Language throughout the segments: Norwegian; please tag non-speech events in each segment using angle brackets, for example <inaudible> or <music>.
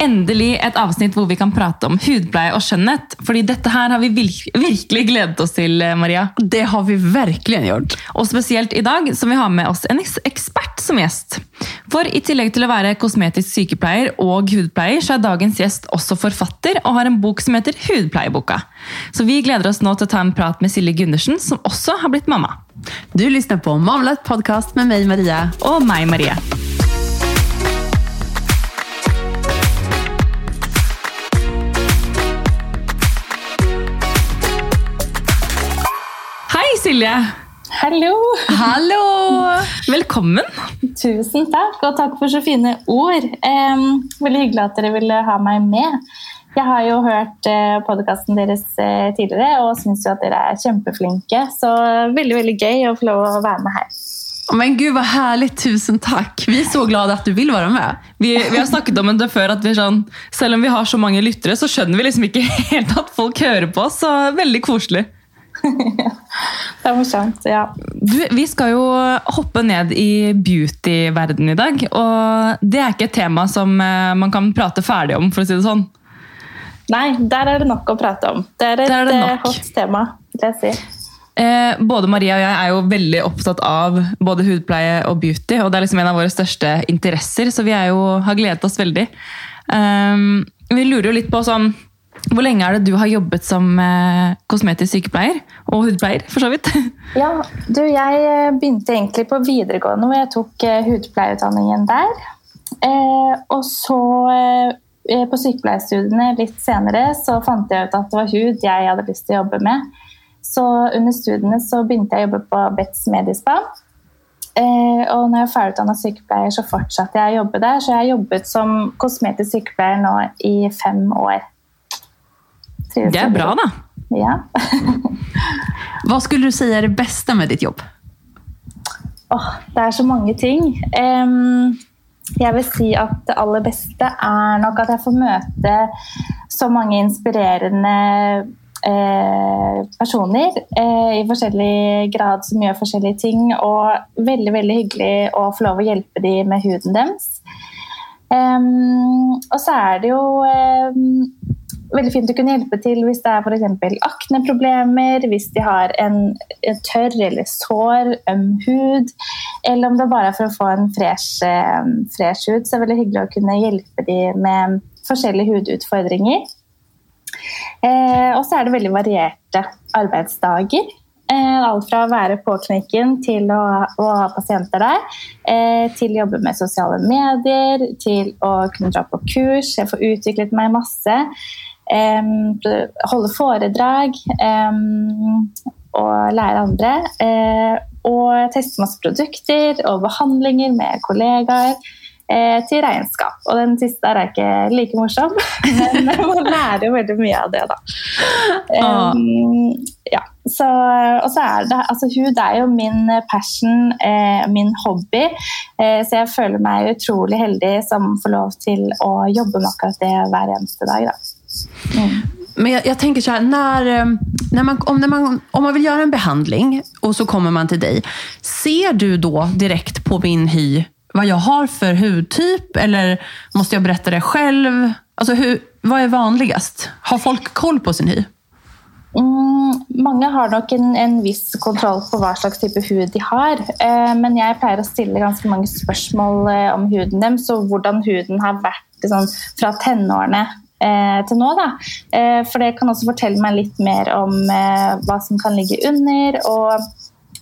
Endelig et avsnitt hvor vi kan prate om hudpleie og skjønnhet. Fordi dette her har vi virkelig gledet oss til, Maria. Det har vi virkelig gjort. Og spesielt i dag, som vi har med oss en ekspert som gjest. For i tillegg til å være kosmetisk sykepleier og hudpleier, så er dagens gjest også forfatter og har en bok som heter Hudpleieboka. Så vi gleder oss nå til å ta en prat med Silje Gundersen, som også har blitt mamma. Du lytter på Mamlet podkast med meg, Maria. Og meg, Marie. Silje. Hallo. Hallo. Velkommen. Tusen takk, og takk for så fine ord. Eh, veldig hyggelig at dere ville ha meg med. Jeg har jo hørt eh, podkasten deres eh, tidligere og syns at dere er kjempeflinke. Så veldig veldig gøy å få lov å være med her. Men gud, hva herlig. Tusen takk. Vi er så glade at du vil være med. Vi, vi har snakket om det før, at sånn, selv om vi har så mange lyttere, så skjønner vi liksom ikke <laughs> helt at folk hører på oss. Så veldig koselig. <laughs> det er morsomt, ja. Du, vi skal jo hoppe ned i beauty-verdenen i dag. Og det er ikke et tema som eh, man kan prate ferdig om, for å si det sånn. Nei, der er det nok å prate om. Det er et er det eh, hot tema, vil jeg si. Eh, både Maria og jeg er jo veldig opptatt av både hudpleie og beauty. Og det er liksom en av våre største interesser, så vi jo, har gledet oss veldig. Um, vi lurer jo litt på sånn hvor lenge er det du har jobbet som eh, kosmetisk sykepleier? Og hudpleier, for så vidt? <laughs> Ja, du, Jeg eh, begynte egentlig på videregående, hvor jeg tok eh, hudpleieutdanningen der. Eh, og så, eh, på sykepleierstudiene litt senere, så fant jeg ut at det var hud jeg hadde lyst til å jobbe med. Så under studiene så begynte jeg å jobbe på Betz Medispa. Eh, og når jeg er ferdigutdanna sykepleier, så fortsatte jeg å jobbe der. Så jeg har jobbet som kosmetisk sykepleier nå i fem år. Det er bra, da. Ja. <laughs> Hva skulle du si er det beste med ditt jobb? Oh, det er så mange ting. Um, jeg vil si at det aller beste er nok at jeg får møte så mange inspirerende eh, personer eh, i forskjellig grad som gjør forskjellige ting. Og veldig veldig hyggelig å få lov å hjelpe dem med huden deres. Um, og så er det jo um, veldig fint å kunne hjelpe til hvis det er f.eks. akneproblemer, hvis de har en, en, tørr eller sår, øm hud, eller om det bare er for å få en fresh, fresh hud. Så det veldig hyggelig å kunne hjelpe dem med forskjellige hudutfordringer. Eh, og så er det veldig varierte arbeidsdager. Eh, alt fra å være på klinikken til å, å ha pasienter der, eh, til å jobbe med sosiale medier, til å kunne dra på kurs. Jeg får utviklet meg masse holde foredrag og lære andre. Eh, og teste masse produkter og behandlinger med kollegaer eh, til regnskap. Og den siste er ikke like morsom, <laughs> men man lærer jo veldig mye av det, da. Um, ja. Så, og så er det altså Hud er jo min passion, eh, min hobby, eh, så jeg føler meg utrolig heldig som får lov til å jobbe med akkurat det hver eneste dag. da. Mm. Men jag, jag, tänker så här, när, eh, när man, om, när man, om man vill göra en behandling och så kommer man till dig. Ser du då direkt på min hy vad jag har för hudtyp? Eller måste jag berätta det själv? Alltså hur, vad är vanligast? Har folk koll på sin hy? Mm, mange har nok en, en, viss kontroll på hva slags type hud de har. Eh, men jeg pleier å stille ganske mange spørsmål eh, om huden deres og hvordan huden har vært liksom, fra tenårene eh, til nå. Da. Eh, for det kan også fortelle meg litt mer om eh, hva som kan ligge under. og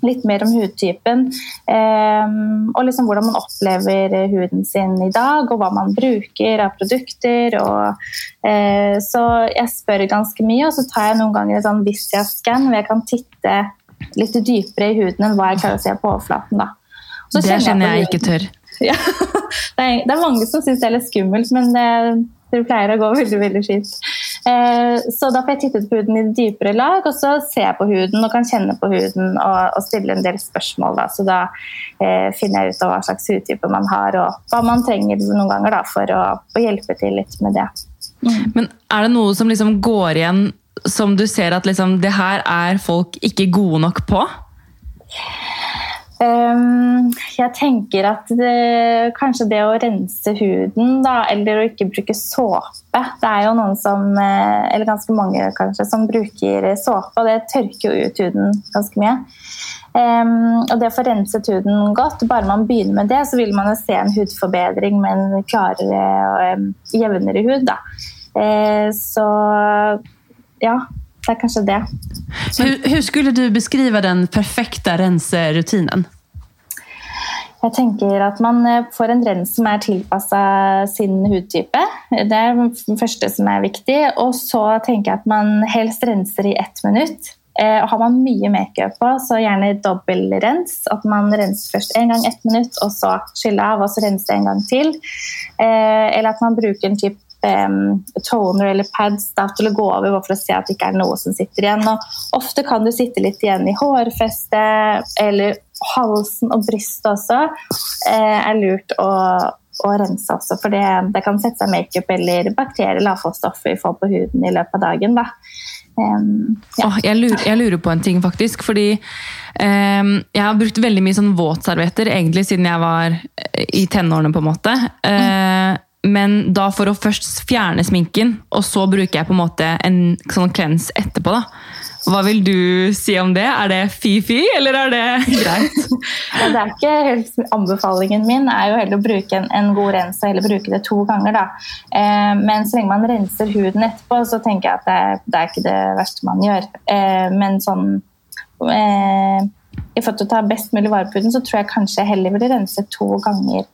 litt mer om hudtypen. Eh, og liksom hvordan man opplever huden sin i dag, og hva man bruker av produkter. Og, eh, så jeg spør ganske mye, og så tar jeg noen ganger en sånn Vistia-skann hvor jeg kan titte litt dypere i huden enn hva jeg klarer å se på overflaten. Da. det kjenner jeg, jeg ikke tør. <laughs> Ja. Det, er, det er mange som syns det er litt skummelt, men det, det pleier å gå veldig veldig fint. Eh, så da får jeg tittet på huden i dypere lag, og så ser jeg på huden og kan kjenne på huden og, og stille en del spørsmål. Da. Så da eh, finner jeg ut av hva slags hudtype man har, og hva man trenger noen ganger da, for å, å, hjelpe til litt med det. Mm. Men er det noe som liksom går igjen som du ser at liksom, det her er folk ikke gode nok på? Um, jeg tenker at det, kanskje det å rense huden, da, eller å ikke bruke såpe Det er jo noen som, eh, eller ganske mange kanskje, som bruker såpe, og det tørker jo ut huden ganske mye. Um, og det å få renset huden godt, bare man begynner med det, så vil man jo se en hudforbedring med en klarere og um, jevnere hud. Da. Uh, så ja, det er kanskje det. Hur, hur skulle du beskrive den perfekte renserutinen? Jeg tenker at man eh, får en rens som er tilpassa sin hudtype. Det er det første som er viktig. Og så tenker jeg at man helst renser i ett minutt. Eh, og har man mye makeup på, så gjerne dobbeltrens. At man renser først én gang ett minutt, og så skyller av, og så renser en gang til. Eh, eller at man bruker en type um, toner eller pads da, til å gå over for å se at det ikke er noe som sitter igjen. Og ofte kan du sitte litt igjen i hårfestet eller halsen og brystet også. Eh, er lurt å, å, rense også, for det, det kan sette seg makeup eller bakterier eller avfallsstoffer vi får på huden i løpet av dagen. da. Um, ja. oh, jeg, lurer, jeg, lurer, på en ting, faktisk. Fordi um, jeg har brukt veldig mye sånn våtservietter egentlig siden jeg var i tenårene. på en måte. Uh, men da for å først fjerne sminken, og så bruker jeg på en måte en sånn cleanse etterpå. da. Hva vil du si om det? Er det fy-fy, eller er det greit? <laughs> ja, det er ikke helt Anbefalingen min er jo heller å bruke en, en god rens og heller bruke det to ganger. da. Eh, men så lenge man renser huden etterpå, så tenker jeg at det, det er ikke det verste man gjør. Eh, men sånn eh, i forhold til å ta best mulig vare på huden, så tror jeg kanskje jeg heller ville rense to ganger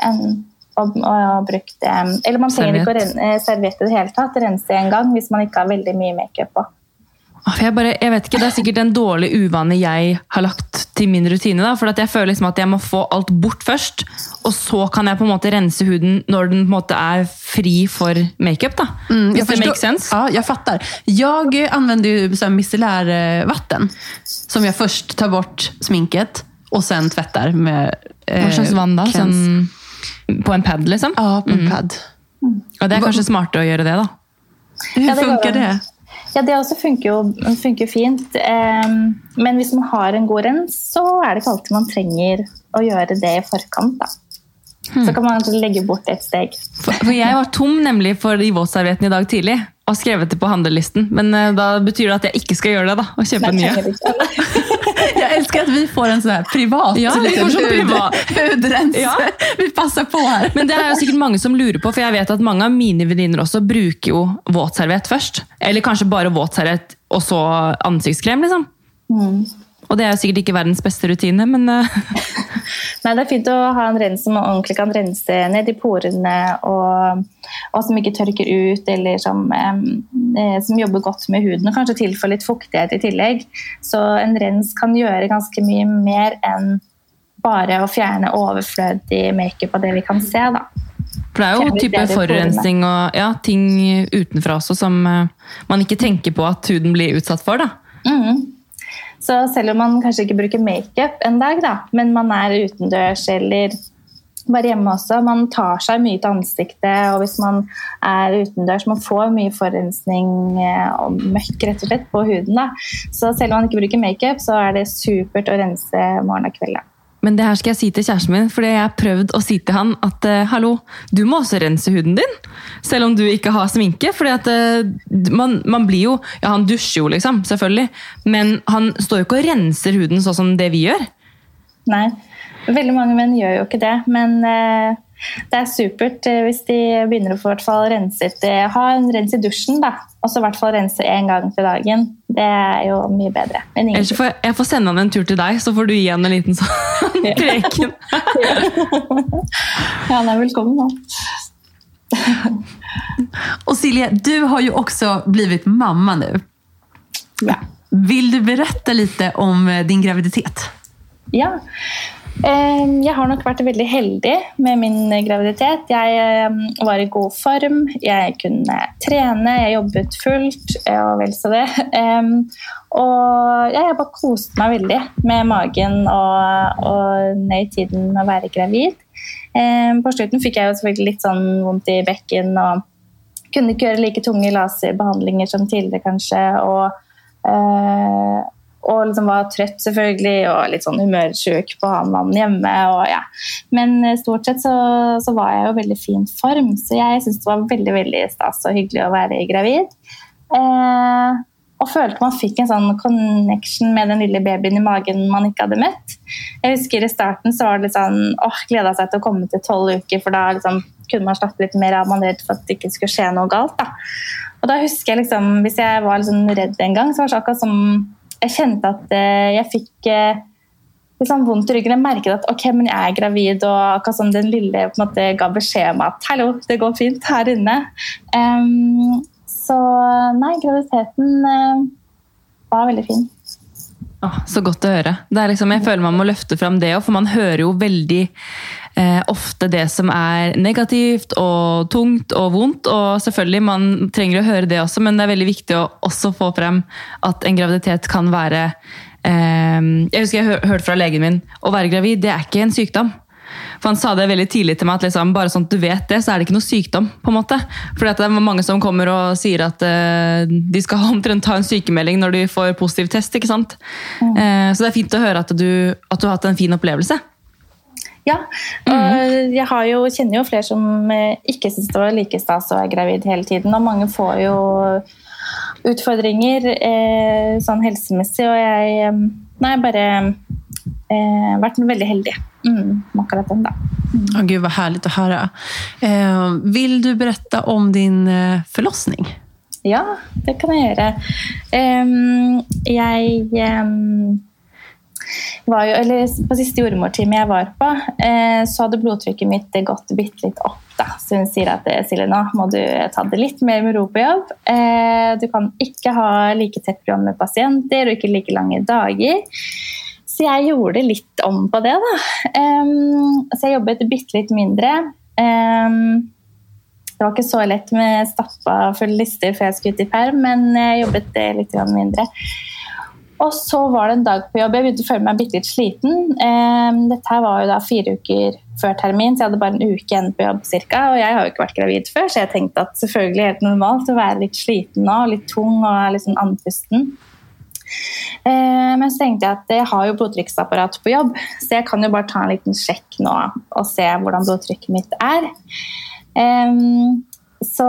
enn og, og brukt Eller man trenger ikke å renne, serviett i det hele tatt. Rense en gang hvis man ikke har veldig mye makeup på. Jeg, bare, jeg, vet ikke, Det er sikkert en dårlig uvane jeg har lagt til min rutine. Da, for jeg føler liksom at jeg må få alt bort først, og så kan jeg på en måte rense huden når den på en måte er fri for makeup. Mm, Hvis det makes sense? Ja, jeg fatter. Jeg anvender jo micellærvann, som jeg først tar bort sminket, og så tvetter med eh, Hva slags vann da? Sånn på en pad, liksom? Ja, på en mm. pad. Og det er kanskje smartere å gjøre det, da. Hvordan ja, funker det? Ja, Det også funker jo funker fint. Men hvis man har en god rens, så er det ikke alltid man trenger å gjøre det i forkant. da. Så kan man legge bort et steg. For, Jeg var tom nemlig for de våtserviettene i dag tidlig og skrevet det på handlelisten. Men uh, da betyr det at jeg ikke skal gjøre det. da, og kjøpe nye. <laughs> jeg elsker at vi får en sånn privat ja, liten sånn privat. hudrens. Ja. <laughs> Vi passer på her. Men det er jo sikkert mange som lurer på, for jeg vet at mange av mine venninner også bruker jo våtserviett først. Eller kanskje bare våtserviett og så ansiktskrem. liksom. Mm. Og det er jo sikkert ikke verdens beste rutine, men uh... <laughs> Nei, det er fint å ha en rens som ordentlig kan rense ned i porene, og, og som ikke tørker ut, eller som, eh, som, jobber godt med huden. Og kanskje tilfører litt fuktighet i tillegg. Så en rens kan gjøre ganske mye mer enn bare å fjerne overflødig makeup av det vi kan se. da. For det er jo type forurensning og ja, ting utenfra også som uh, man ikke tenker på at huden blir utsatt for. da. Mm. Så selv om man kanskje ikke bruker makeup en dag, da, men man er utendørs eller bare hjemme også, man tar seg mye til ansiktet, og hvis man er utendørs, man får mye forurensning eh, og møkk rett og slett på huden. Da. Så selv om man ikke bruker makeup, så er det supert å rense morgen og kveld. Da. Men det her skal jeg si til kjæresten min, fordi jeg har prøvd å si til han at uh, hallo, du må også rense huden din. Selv om du ikke har sminke. at uh, man, man, blir jo Ja, han dusjer jo, liksom, selvfølgelig. Men han står jo ikke og renser huden sånn som det vi gjør. Nei. Veldig mange menn gjør jo ikke det. Men uh, det er supert hvis de begynner å få hvert fall renset Ha en rens i dusjen, da. Og så i hvert fall rense én gang til dagen. Det er jo mye bedre. Ellers får jeg, jeg får sende han en tur til deg, så får du gi han en liten sånn <laughs> <laughs> preken. <laughs> ja, han er velkommen nå. Og Silje, du har jo også blitt mamma nå. Ja. Vil du berette litt om eh, din graviditet? Ja. Jeg har nok vært veldig heldig med min graviditet. Jeg var i god form, jeg kunne trene, jeg jobbet fullt og vel så det. Og jeg bare koste meg veldig med magen og, og nøy tiden med å være gravid. På slutten fikk jeg jo selvfølgelig litt sånn vondt i bekken og kunne ikke gjøre like tunge laserbehandlinger som tidligere, kanskje. og og liksom var trøtt selvfølgelig, og litt sånn humørsjuk på han mannen hjemme. Og, ja. Men eh, stort sett så, så, var jeg jo i veldig fin form, så jeg syntes det var veldig veldig stas og hyggelig å være gravid. Eh, og følte man fikk en sånn connection med den lille babyen i magen man ikke hadde møtt. Jeg husker I starten så var det litt sånn åh, gleda seg til å komme til tolv uker, for da liksom, kunne man slappe litt mer av. Man redd for at det ikke skulle skje noe galt. da. Og da husker jeg liksom, Hvis jeg var liksom redd en gang, så var det akkurat som jeg kjente at eh, jeg fikk liksom vondt i ryggen. Jeg merket at ok, men jeg er gravid, og akkurat som den lille på en måte ga beskjed om at hallo, det går fint her inne. Um, så nei, graviditeten uh, var veldig fin. Oh, så godt å høre. Liksom, jeg føler Man må løfte fram det òg, for man hører jo veldig eh, ofte det som er negativt og tungt og vondt. Og selvfølgelig, man trenger å høre det også, men det er veldig viktig å også få frem at en graviditet kan være eh, Jeg husker jeg hørte fra legen min å være gravid, det er ikke en sykdom. For Han sa det veldig tidlig til meg at liksom, bare sånn at du vet det, så er det ikke noe sykdom. på en måte. Fordi det er mange som kommer og sier at uh, de skal <laughs> omtrent ta en sykemelding når de får positiv test. ikke sant? Mm. Uh, så det er fint å høre at du, at du har hatt en fin opplevelse. Ja, og jeg jo, kjenner jo flere som eh, ikke syns det var like stas å være gravid hele tiden. Og mange får jo utfordringer eh, sånn helsemessig, og jeg Nei, bare eh, vært veldig heldig mm, med akkurat den, da. Mm. Oh, Gud, vad härligt att höra. Eh, vill du berätta om din eh, förlossning? Ja, det kan jeg gjøre. Um, jeg um, var jo, eller På siste jordmortime jeg var på, eh, så hadde blodtrykket mitt gått bitte litt opp. Da. Så hun sier at Silje, nå må du ta det litt mer med ro på jobb. Eh, du kan ikke ha like tett program med pasienter og ikke like lange dager. Så jeg gjorde litt om på det, da. Så jeg jobbet bitte litt mindre. Det var ikke så lett med stappa fulle lister før jeg skulle ut i perm, men jeg jobbet litt mindre. Og så var det en dag på jobb. Jeg begynte å føle meg bitte litt sliten. Dette her var jo da fire uker før termin, så jeg hadde bare en uke igjen på jobb. Cirka, og jeg har jo ikke vært gravid før, så jeg tenkte at selvfølgelig helt normalt å være litt sliten nå, litt tung og litt sånn andpusten. Men så tenkte jeg at jeg har jo blodtrykksapparat på jobb, så jeg kan jo bare ta en liten sjekk nå og se hvordan blodtrykket mitt er. Så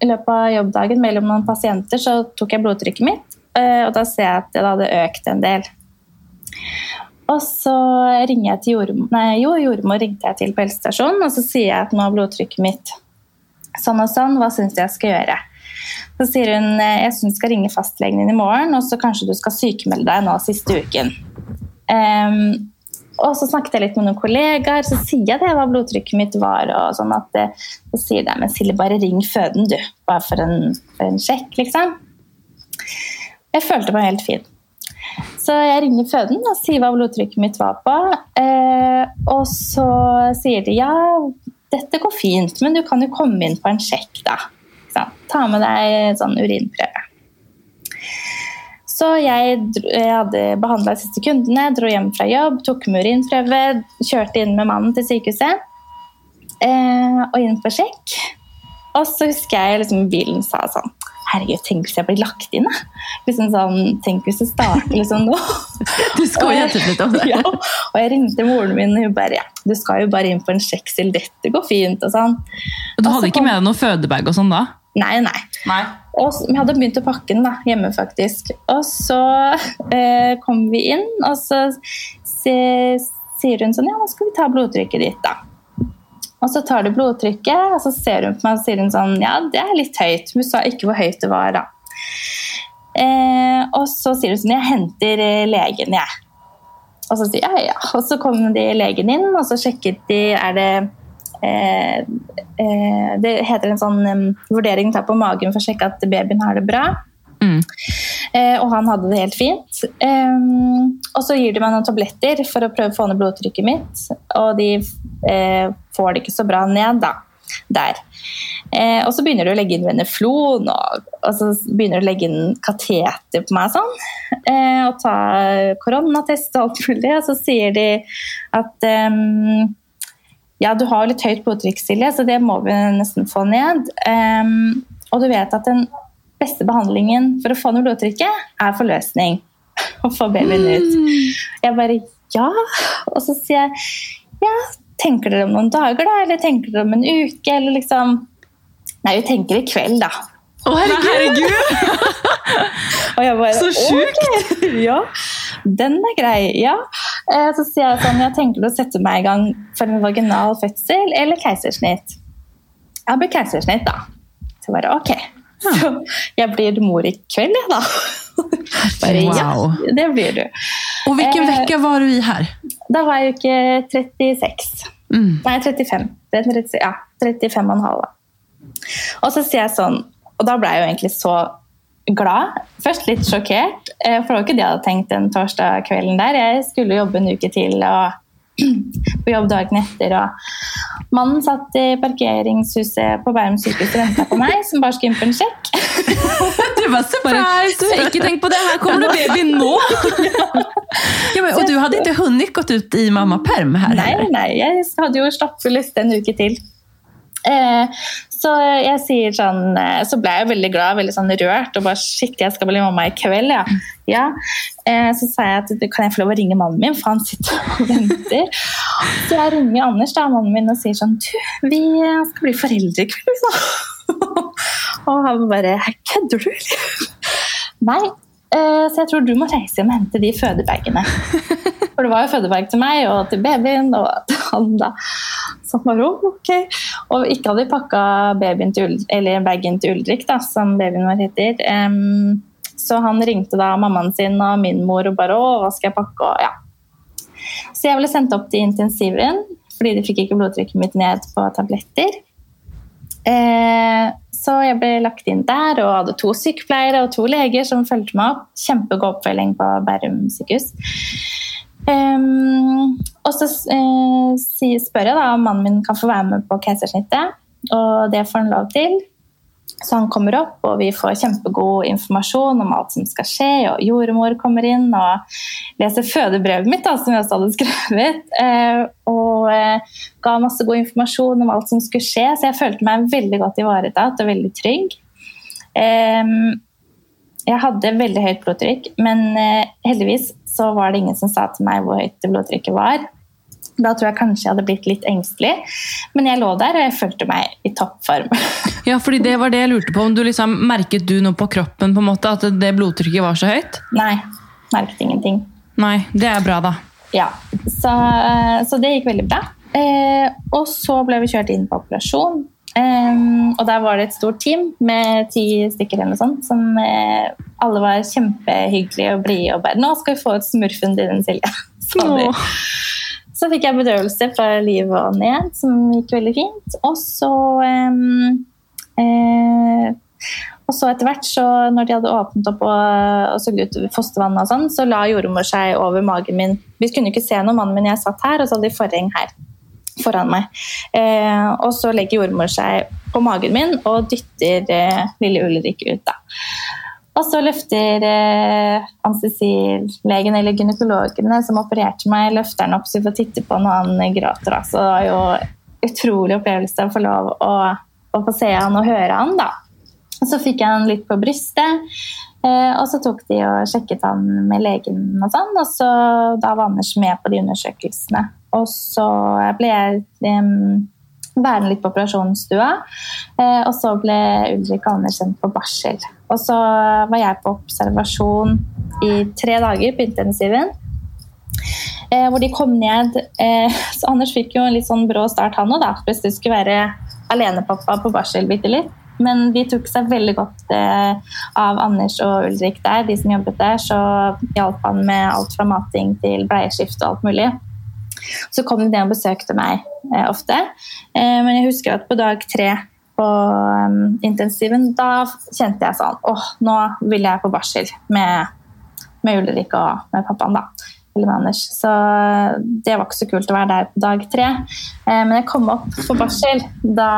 i løpet av jobbdagen mellom noen pasienter så tok jeg blodtrykket mitt. Eh, og da ser jeg at det hadde økt en del. Og så ringer jeg til jordmor, nei, jo, jordmor ringte jeg til på helsestasjonen, og så sier jeg at nå har blodtrykket mitt sånn og sånn, hva syns du jeg skal gjøre? Så sier hun eh, jeg syns du skal ringe fastlegen din i morgen, og så kanskje du skal sykemelde deg nå siste uken. Um, og så snakket jeg litt med noen kollegaer, så sier jeg det hva blodtrykket mitt var. og sånn at det, Så sier de men Silje, bare ring føden, du. Bare for en, for en sjekk, liksom. Jeg følte meg helt fin. Så jeg ringer føden og sier hva blodtrykket mitt var på. Eh, og så sier de ja, dette går fint, men du kan jo komme inn på en sjekk, da. Så, Ta med deg sånn urinprøve. Så jeg, jeg hadde behandla siste kundene, dro hjem fra jobb, tok med urinprøve, kjørte inn med mannen til sykehuset eh, og inn på sjekk. Og så husker jeg liksom bilen sa sånn Herregud, tenk hvis jeg blir lagt inn, da. Liksom sånn, tenk hvis det starter liksom nå. <laughs> Du skojet litt om det. <laughs> Ja, og jeg ringte moren min, og hun bare ja, du skal jo bare inn på en sjeksel, dette går fint. Og sånn. Og du hadde ikke med deg noe fødebag og sånn da? Nei, nei. nei. Og vi hadde begynt å pakke den da, hjemme, faktisk. Og så eh, kom vi inn, og så sier hun sånn Ja, nå skal vi ta blodtrykket ditt, da. Og så tar du blodtrykket, og så ser hun på meg og sier hun sånn Ja, det er litt høyt. Hun sa ikke hvor høyt det var, da. Eh, og så sier hun sånn Jeg henter eh, legen, jeg. Og så sier jeg ja. Og så kommer de legen inn, og så sjekket de Er det eh, eh, Det heter en sånn um, vurdering ta på magen for å sjekke at babyen har det bra. Eh, og han hadde det helt fint. Um, og så gir de meg noen tabletter for å prøve å få ned blodtrykket mitt. Og de eh, får det ikke så bra ned da, der. Eh, og så begynner du å legge inn veneflon og, og så begynner du å legge inn kateter på meg sånn. Eh, og ta koronatest og alt mulig. Og så sier de at um, ja, du har litt høyt blodtrykk, Silje, så det må vi nesten få ned. Um, og du vet at den beste behandlingen for å få ned blodtrykket, er forløsning. <laughs> å få babyen ut. Jeg bare ja. Og så sier jeg ja, tenker dere om noen dager, da? Eller tenker dere om en uke? Eller liksom Nei, vi tenker i kveld, da. Å, herregud! <laughs> Jeg bare, Så sjukt! Okay. Ja, den er grei. Ja. Eh, Så sier jeg sånn, jeg tenker å sette meg i gang for en vaginal fødsel eller keisersnitt. Jeg blir keisersnitt, da. Så bare ok. Så jeg blir mor i kveld, jeg, da. Bare ja, det blir du. Og hvilken uke Eh. var du i her? Da var jeg uke 36. Mm. Nei, 35. Det er 30, ja, 35 og en halv. Og så sier jeg sånn, og da ble jeg jo egentlig så glad. Først litt sjokkert, eh, for det var ikke det jeg hadde tenkt den torsdag kvelden der. Jeg skulle jobbe en uke til og på jobb dagen etter. Og mannen satt i parkeringshuset på Bærum sykehus og venta på meg, som bare skulle inn på en sjekk. <laughs> Du var Bare, surprise! du, ikke tenk på det, her kommer det baby nå! <laughs> Ja, men, og du hadde ikke hunnit gått ut i mammaperm her? Nei, nei, jeg hadde jo stappfull lyst en uke til. Eh, så jeg sier sånn eh, Så ble jeg veldig glad, veldig sånn rørt. Og bare shit, jeg skal bli mamma i kveld, ja. ja. Eh, så sa jeg at kan jeg få lov å ringe mannen min, for han sitter og <laughs> venter. Så jeg ringer Anders, da, mannen min, og sier sånn Du, vi skal bli foreldre i kveld, liksom. <laughs> og han bare Kødder du, eller? Nei. Eh, så jeg tror du må reise hjem og hente de fødebagene. <laughs> For det var jo fødebag til meg og til babyen og til han da. Så han bare, ok. Og ikke hadde vi pakka babyen til, eller bagen til Ulrik, da, som babyen vår heter. Um, så han ringte da mammaen sin og min mor og bare 'Å, hva skal jeg pakke?' Og, ja. Så jeg ble sendt opp til intensiven, fordi de fikk ikke blodtrykket mitt ned på tabletter. Eh, så jeg ble lagt inn der og hadde to sykepleiere og to leger som fulgte meg opp. Kjempegod oppfølging på Bærum sykehus. Og så eh, spør jeg da om mannen min kan få være med på keisersnittet, og det får han lov til. Så han kommer opp, og vi får kjempegod informasjon om alt som skal skje. Og jordmor kommer inn og leser fødebrevet mitt, da, som jeg også hadde skrevet. <laughs> Eh, og eh, ga masse god informasjon om alt som skulle skje, så jeg følte meg veldig godt ivaretatt og veldig trygg. Eh, jeg hadde veldig høyt blodtrykk, men heldigvis så var det ingen som sa til meg hvor høyt blodtrykket var. Da tror jeg kanskje jeg hadde blitt litt engstelig, men jeg lå der og jeg følte meg i toppform. <laughs> Ja, fordi det var det jeg lurte på. Om du liksom, Merket du noe på kroppen på en måte, at det blodtrykket var så høyt? Nei, merket ingenting. Nei, det er bra, da. Ja, så, så det gikk veldig bra. Eh, og så ble vi kjørt inn på operasjon. Eh, og der var det et stort team med ti stykker eller noe sånt, som eh, alle var kjempehyggelige og blide og bare 'Nå skal vi få ut smurfen din, Silje'. <laughs> sa de. Så fikk jeg bedøvelse fra liv og ned, som gikk veldig fint. Og så eh, og så etter hvert, så når de hadde åpnet opp og, og sugd ut fostervannet, og sånn, så la jordmor seg over magen min. Vi kunne ikke se noe, mannen min jeg satt her, og så hadde de forheng her foran meg. Eh, og så legger jordmor seg på magen min og dytter eh, lille Ulrik ut. da. Og så løfter eh, anestesilegen eller gynekologene som opererte meg, løfter den opp så vi får titte på når han gråter. Så det var jo utrolig opplevelse å få lov å, å få se han og høre han. da. Så fikk jeg han litt på brystet, eh, og så tok de og sjekket han med legen. Og sånn, og så da var Anders med på de undersøkelsene. Og så ble jeg eh, værende litt på operasjonsstua, eh, og så ble Ulrik anerkjent på barsel. Og så var jeg på observasjon i tre dager på intensiven. Eh, hvor de kom ned eh, <laughs> Så Anders fikk jo en litt sånn brå start, han òg, da. Plutselig skulle være alenepappa på barsel bitte litt. Men de tok seg veldig godt eh, av Anders og Ulrik der, de som jobbet der. Så hjalp han med alt fra mating til bleieskift og alt mulig. Så kom de ned og besøkte meg eh, ofte. Eh, men jeg husker at på dag tre på um, intensiven, da kjente jeg sånn åh, nå vil jeg på barsel med, med Ulrik og med pappaen, da. Eller med Anders. Så det var ikke så kult å være der på dag tre. Eh, men jeg kom opp på barsel. Da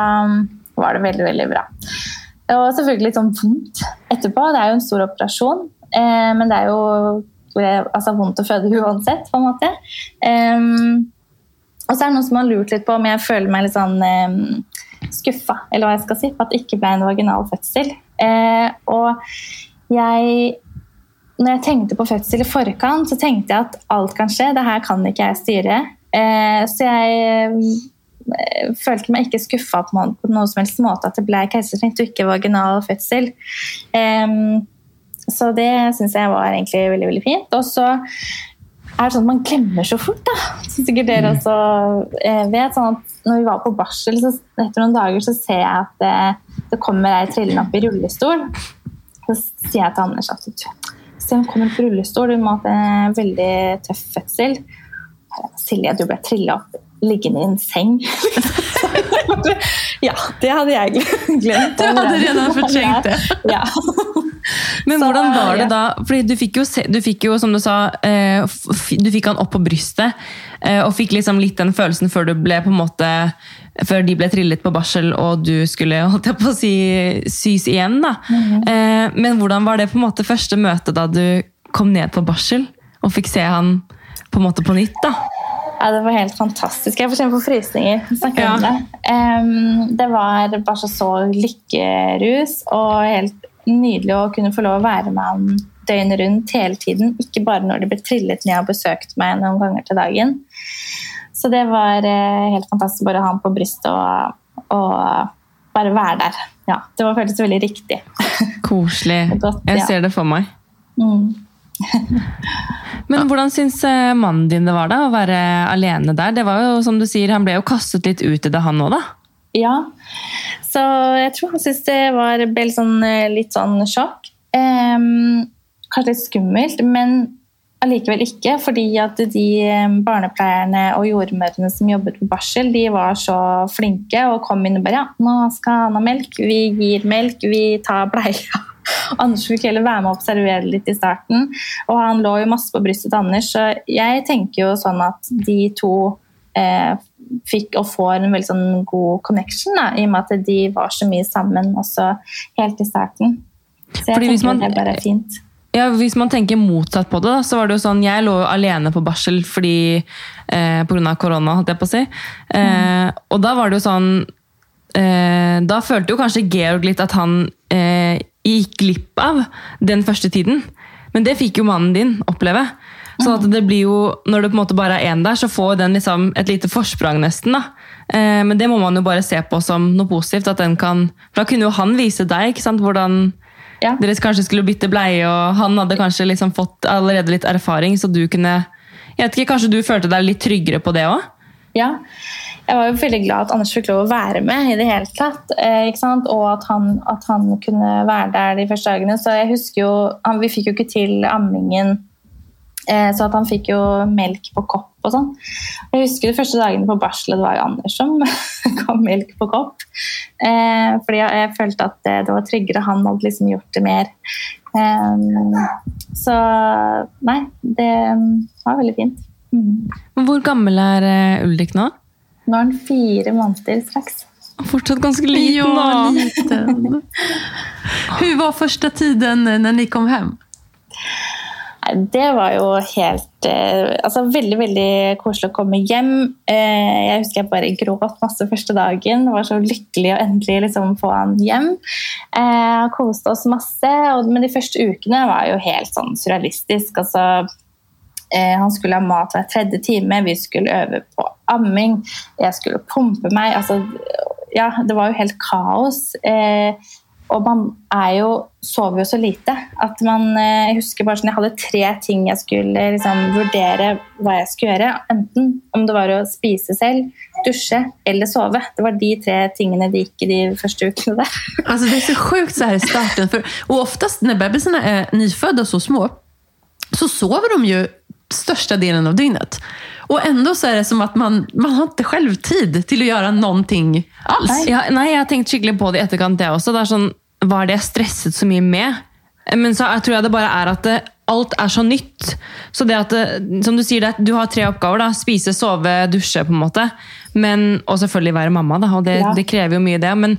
var det veldig, veldig bra. Og selvfølgelig litt sånn vondt etterpå. Det er jo en stor operasjon. Eh, men det er jo altså, vondt å føde uansett, på en måte. Um, og så er det noen som har lurt litt på om jeg føler meg litt sånn um, skuffa, eller hva jeg skal si, på at det ikke ble en vaginal fødsel. Eh, og jeg når jeg tenkte på fødsel i forkant, så tenkte jeg at alt kan skje. Det her kan ikke jeg styre. Eh, så jeg eh, følte meg ikke skuffa på, på noen som helst måte at det ble keisersnitt og ikke vaginal fødsel. Eh, så det syns jeg var egentlig veldig, veldig fint. Og så er sånn at man glemmer så fort, da. Så sikkert dere også eh, vet. sånn at Når vi var på barsel, så etter noen dager så ser jeg at det, det kommer ei trillende opp i rullestol. Så sier jeg til Anders at se hun kommer på rullestol, hun må ha hatt en veldig tøff fødsel. Silje, du ble trilla opp liggende i en seng. <laughs> ja, det hadde jeg glemt. <laughs> Du hadde redan fortrengt det. Ja. Men Så, hvordan var det da? Fordi du fikk jo, du fikk jo som du sa, eh, du fikk han opp på brystet. Eh, og fikk liksom litt den følelsen før du ble på en måte før de ble trillet på barsel og du skulle holdt jeg på å si, sys igjen. da. eh, men hvordan var det på en måte første møte da du kom ned på barsel og fikk se han på en måte på nytt? da? Ja, det var helt fantastisk. Jeg får kjenne på frysninger. Ja. om det. Um, det var bare så, så lykkerus og helt nydelig å kunne få lov å være med han døgnet rundt hele tiden. Ikke bare når de ble trillet ned og besøkt meg noen ganger til dagen. Så det var uh, helt fantastisk bare å ha han på brystet og, og bare være der. Ja, det var føltes veldig riktig. Koselig. <laughs> Godt, Jeg ser det for meg. Mm. <laughs> Men hvordan syns eh, mannen din det var da, å være alene der? Det var jo, som du sier, Han ble jo kastet litt ut i det, han òg, da? Ja, så jeg tror han syntes det var litt sånn, eh, litt sånn sjokk. Eh, kanskje litt skummelt, men allikevel ikke. Fordi at de barnepleierne og jordmødrene som jobbet på barsel, de var så flinke og kom inn og bare ja, nå skal han ha melk, vi gir melk, vi tar bleia. Anders fikk heller være med og observere litt i starten. Og han lå jo masse på brystet til Anders, så jeg tenker jo sånn at de to eh, fikk og får en veldig sånn god connection, da, i og med at de var så mye sammen også helt i starten. Så jeg Fordi tenker man- det bare er fint. Ja, Hvis man tenker motsatt på det, da, så var det jo sånn Jeg lå jo alene på barsel fordi eh, pga. korona, holdt jeg på å si. Eh, og da var det jo sånn eh, Da følte jo kanskje Georg litt at han eh, gikk glipp av den første tiden. Men det fikk jo mannen din oppleve. Så at det blir jo, når det på en måte bare er én der, så får den liksom et lite forsprang nesten. da. Eh, men det må man jo bare se på som noe positivt. at den kan, For da kunne jo han vise deg ikke sant, hvordan Ja. dere kanskje skulle bytte bleie, og han hadde kanskje liksom fått allerede litt erfaring, så du kunne jeg vet ikke, Kanskje du følte deg litt tryggere på det òg? Ja. Jeg var jo veldig glad at Anders fikk lov å være med i det hele tatt. Eh? Og at han, at han kunne være der de første dagene. Så jeg husker jo, han, Vi fikk jo ikke til ammingen, eh, så han fikk jo melk på kopp og sånn. Jeg husker de første dagene på barselet, det var jo Anders som <laughs> ga melk på kopp. Eh, fordi jeg, følte at det, det var tryggere. Han hadde liksom gjort det mer. Så nei, det var veldig fint. Mm. Hvor gammel er Ulrik nå? Nå er han fire måneder straks. Fortsatt ganske liten, Ja, liten. <laughs> Hvordan var første tiden når ni kom hjem? Det var jo helt eh, altså Veldig veldig koselig å komme hjem. Eh, jeg husker jeg bare gråt masse første dagen. Var så lykkelig å endelig liksom få han hjem. Eh, koste oss masse. Men de første ukene var jo helt sånn surrealistisk. Altså, han skulle ha mat hver tredje time, vi skulle øve på amming, jeg skulle pumpe meg. Altså, ja, det var jo helt kaos. Eh, og man er jo, sover jo så lite at man eh, Jeg husker bare sånn, jeg hadde tre ting jeg skulle liksom, vurdere hva jeg skulle gjøre. Enten om det var å spise selv, dusje eller sove. Det var de tre tingene det gikk i de første ukene der. <laughs> Altså, det er så sjukt så her i starten. For, og oftest når bebisarna er nyfødte og så små så sover de ju största delen av dygnet. Och ändå så är det som att man, man har inte själv tid till att göra någonting alls. Ja, nei, jeg har tenkt skikkelig på det i etterkant, jeg også. Det er sånn, Hva er det jeg stresset så mye med? Men så jeg tror jeg det bare er at det, alt er så nytt. Så det at som du sier, det, du har tre oppgaver. da, Spise, sove, dusje. på en måte. Men, og selvfølgelig være mamma, da, og det, Ja. det krever jo mye, det. Men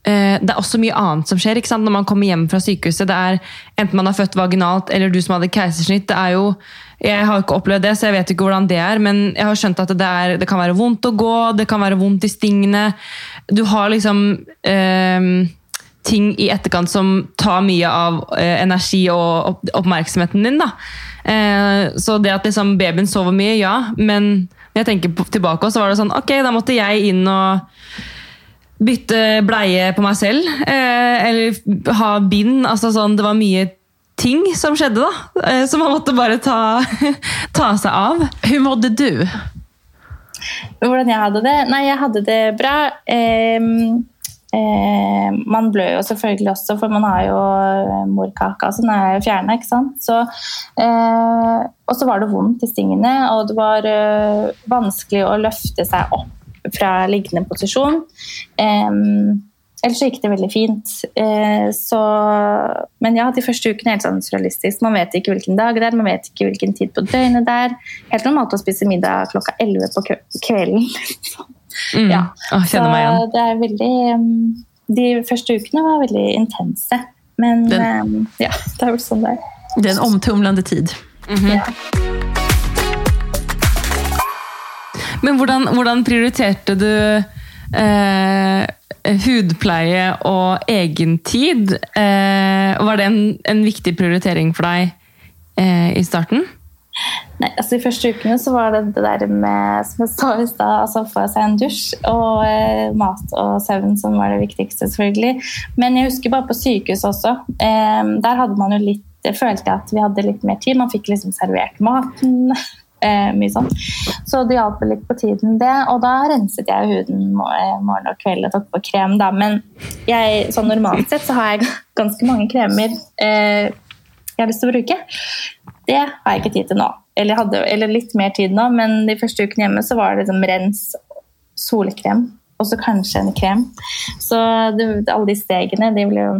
det er også mye annet som skjer når man kommer hjem fra sykehuset. Det er Enten man har født vaginalt eller du som hadde keisersnitt. det er jo jeg har ikke opplevd det, så jeg vet ikke hvordan det er, men jeg har skjønt at det, er, det kan være vondt å gå, det kan være vondt i stingene. Du har liksom eh, ting i etterkant som tar mye av eh, energi og oppmerksomheten din. da. Eh, så det at liksom babyen sover mye, ja. Men når jeg tenker tilbake, så var det sånn ok, da måtte jeg inn og bytte bleie på meg selv. Eh, eller ha bind. altså sånn, Det var mye ting som skjedde, da. Eh, som man måtte bare ta, <laughs> ta seg av. Hvordan mådde du? Hvordan jeg hadde det? Nei, jeg hadde det bra. Eh, eh, man blør jo selvfølgelig også, for man har jo eh, morkaka som er fjerna. ikke sant? Eh, og så var det vondt i stingene, og det var eh, vanskelig å løfte seg opp fra liggende posisjon. Um, Ellers så gikk det veldig fint. Uh, så, men ja, de første ukene er helt sånn surrealistisk. Man vet ikke hvilken dag det er, man vet ikke hvilken tid på døgnet det er. Helt normalt å spise middag klokka 11 på kvelden. Mm. ja. Åh, Så igjen. det er veldig um, De første ukene var veldig intense. Men Den- um, ja, det er vel sånn det er. Det er en omtumlande tid. Ja. Men hvordan, hvordan prioriterte du eh, hudpleie og egentid? Eh, var det en, en viktig prioritering for deg eh, i starten? Nei, altså De første ukene så var det det der med som jeg sa i stad, altså få seg en dusj og eh, mat og søvn som var det viktigste. selvfølgelig. Men jeg husker bare på sykehus også. Eh, der hadde man jo litt, jeg følte at vi hadde litt mer tid. Man fikk liksom servert maten. Eh, mye sånn. Så det hjalp litt på tiden, det. Og da renset jeg huden eh, morgen og kveld og tok på krem. da. Men jeg, sånn normalt sett så har jeg ganske mange kremer eh, jeg har lyst til å bruke. Det har jeg ikke tid til nå. Eller, hadde, eller litt mer tid nå, men de første ukene hjemme så var det liksom rens, solkrem og så kanskje en krem. Så det, alle de stegene, de ble jo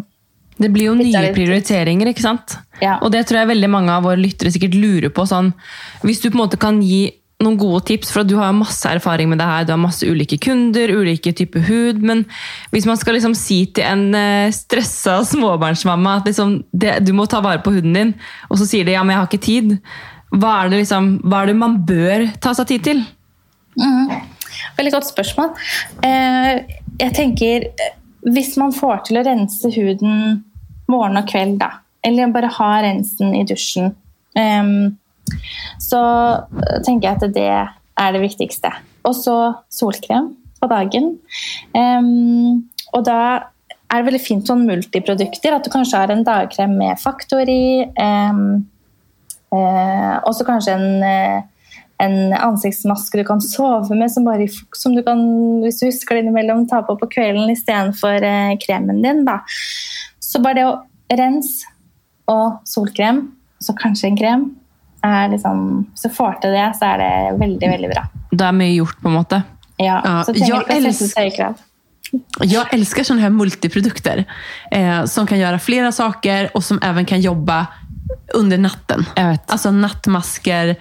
Det blir jo nye prioriteringer, ikke sant? Ja. Og det tror jeg veldig mange av våre lyttere sikkert lurer på. Sånn, hvis du på en måte kan gi noen gode tips, for du har masse erfaring med det her, du har masse ulike kunder, ulike typer hud, men hvis man skal liksom si til en eh, stressa småbarnsmamma at liksom, det, du må ta vare på huden din, og så sier de ja, men jeg har ikke tid, hva er det, liksom, hva er det man bør ta seg tid til? Veldig godt spørsmål. Eh, jeg tenker eh, Hvis man får til å rense huden morgen og kveld, da, eller bare ha rensen i dusjen, Um, så eh, tenker jeg at det er det viktigste. Og så solkrem på dagen. Um, og da er det veldig fint sånn multiprodukter. At du kanskje har en dagkrem med faktor i. Um, uh, og så kanskje en eh, en ansiktsmaske du kan sove med, som, bare, som du kan, hvis du husker det innimellom, ta på på kvelden istedenfor eh, kremen din. Da. Så bare det å rense og solkrem, så kanskje en krem, er liksom, hvis du får til det, så er det veldig, veldig bra. Da er mye gjort, på en måte. Ja, så trenger jag du ikke å sette älsk- høye krav. Jag älskar sådana här multiprodukter eh, som kan gjøre flere saker og som även kan jobbe under natten. Jeg vet. Alltså nattmasker,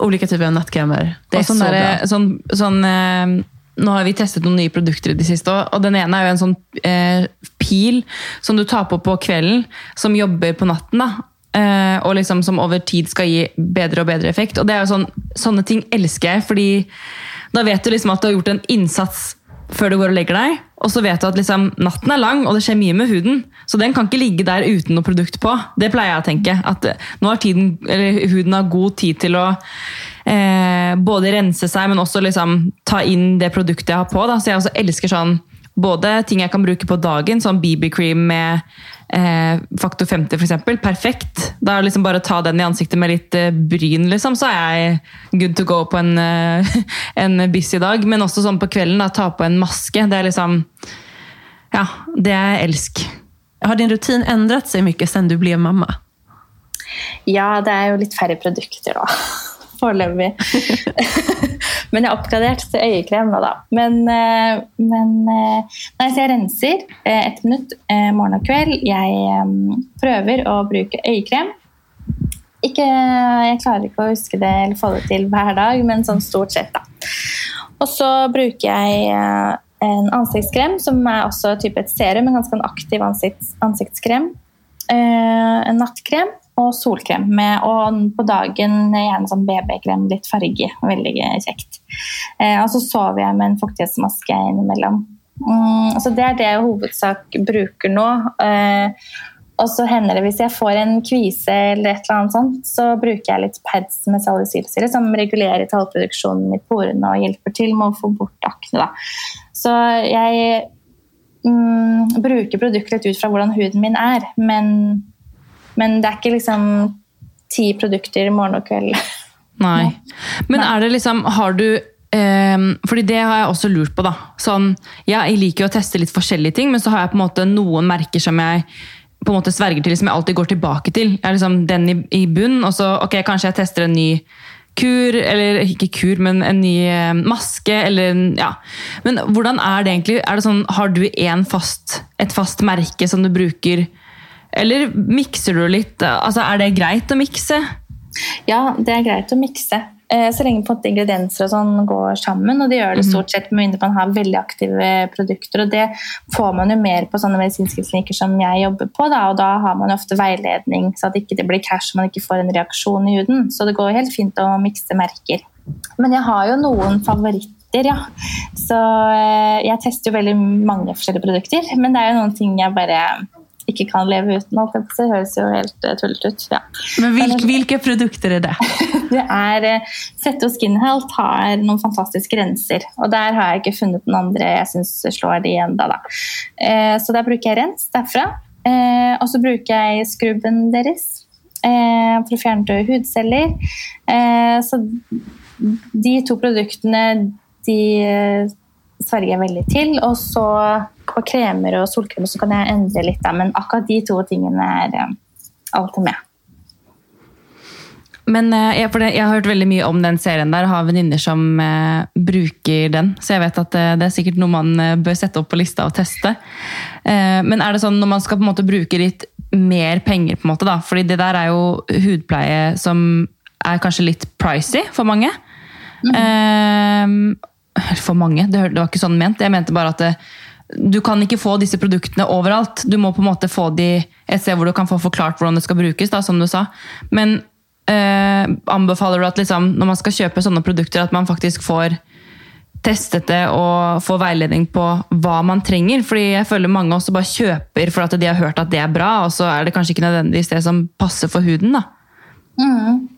olika typer av nattkrämer. Det är Og sånn så bra. sånn, sånn, eh, nå har vi testet noen nye produkter i det siste, og- den ene er jo en sånn eh, pil som du tar på på kvelden, som jobber på natten. da. Eh, og liksom som over tid skal gi bedre og bedre effekt. Og det er jo sånn, Sånne ting elsker jeg, fordi da vet du liksom at du har gjort en innsats før du går og legger deg. Og så vet du at liksom, natten er lang, og det skjer mye med huden. Så den kan ikke ligge der uten noe produkt på. Det pleier jeg å tenke. At nå har tiden, huden har god tid til å eh, både rense seg, men også liksom ta inn det produktet jeg har på. Da. Så jeg også elsker sånn både ting jeg kan bruke på dagen, sånn BB-cream med eh, faktor 50 for eksempel. Perfekt. Da er det liksom bare å ta den i ansiktet med litt eh, bryn, liksom, så er jeg good to go på en, eh, <laughs> en busy dag. Men også sånn på kvelden, da, ta på en maske. Det er liksom Ja, det er elsk. Har din rutin endret seg mye siden du ble mamma? Ja, det er jo litt færre produkter da. Foreløpig. <laughs> men jeg har oppgradert til øyekrem nå, da. Men, eh, men eh, Nei, så jeg renser eh, ett minutt morgen og kveld. Jeg prøver å bruke øyekrem. Ikke, jeg klarer ikke å huske det eller få det til hver dag, men sånn stort sett, da. Og så bruker jeg en ansiktskrem, som er også type et serum, en ganske en aktiv ansikts, ansiktskrem. En nattkrem og solkrem. Med, og på dagen gjerne sånn BB-krem, litt farge. Veldig kjekt. Eh, og så sover jeg med en fuktighetsmaske innimellom. Mm, så det er det jeg i hovedsak bruker nå. Eh, og så hender det hvis jeg får en kvise eller et eller annet sånt, så bruker jeg litt pads med salicylsyre som regulerer tallproduksjonen i porene og hjelper til med å få bort akne. Da. Så jeg mm, bruker produktet litt ut fra hvordan huden min er, men, men det er ikke liksom ti produkter morgen og kveld. <laughs> Nei. Men er det liksom Har du Um, fordi det har jeg også lurt på. da. Sånn, ja, jeg liker jo å teste litt forskjellige ting, men så har jeg på en måte noen merker som jeg på en måte sverger til, som jeg alltid går tilbake til. Jeg er liksom den i, i bunn, og så ok, kanskje jeg tester en ny kur, eller ikke kur, men en ny eh, maske, eller ja. Men hvordan er det egentlig? Er det sånn, Har du fast, et fast merke som du bruker, eller mikser du litt? Altså, Er det greit å mikse? Ja, det er greit å mikse. Eh, så lenge på ingredienser og sånn går sammen. Og det gjør det mhm. stort sett med mindre man har veldig aktive produkter. Og det får man jo mer på sånne medisinske klinikker som jeg jobber på. Da, og da har man jo ofte veiledning, så at ikke det ikke blir cash og man ikke får en reaksjon i huden. Så det går helt fint å mikse merker. Men jeg har jo noen favoritter, ja. Så eh, jeg tester jo veldig mange forskjellige produkter. Men det er jo noen ting jeg bare ikke kan leve uten. Alt det høres jo helt uh, tullete ut. Ja. Men hvilke, hvilke, produkter er det? <laughs> det er uh, Fette og Skin Health har noen fantastiske renser. Og der har jeg ikke funnet den andre jeg syns slår de enda da. Uh, så der bruker jeg rens derfra. Og så bruker jeg skrubben deres for å fjerne hudceller. så de to produktene de sverger jeg veldig til. Og så på kremer og solkremer så kan jeg endre litt, da, men akkurat de to tingene er um, alltid med. Men uh, jeg, det, jeg, har hørt veldig mye om den serien der, har venninner som eh, bruker den. Så jeg vet at eh, det er sikkert noe man bør sette opp på lista og teste. men er det sånn når man skal på en måte bruke litt mer penger, på en måte da, fordi det der er jo hudpleie som er kanskje litt pricy for mange. Mm. for mange, det, var ikke sånn ment. Jeg mente bare at det, du kan ikke få disse produktene overalt. Du må på en måte få de et sted hvor du kan få forklart hvordan det skal brukes. Da, som du sa. Men eh, anbefaler du at liksom, når man skal kjøpe sånne produkter, at man faktisk får testet det og får veiledning på hva man trenger? Fordi jeg føler mange også bare kjøper for at de har hørt at det er bra, og så er det kanskje ikke nødvendigvis det som passer for huden. da. Mm.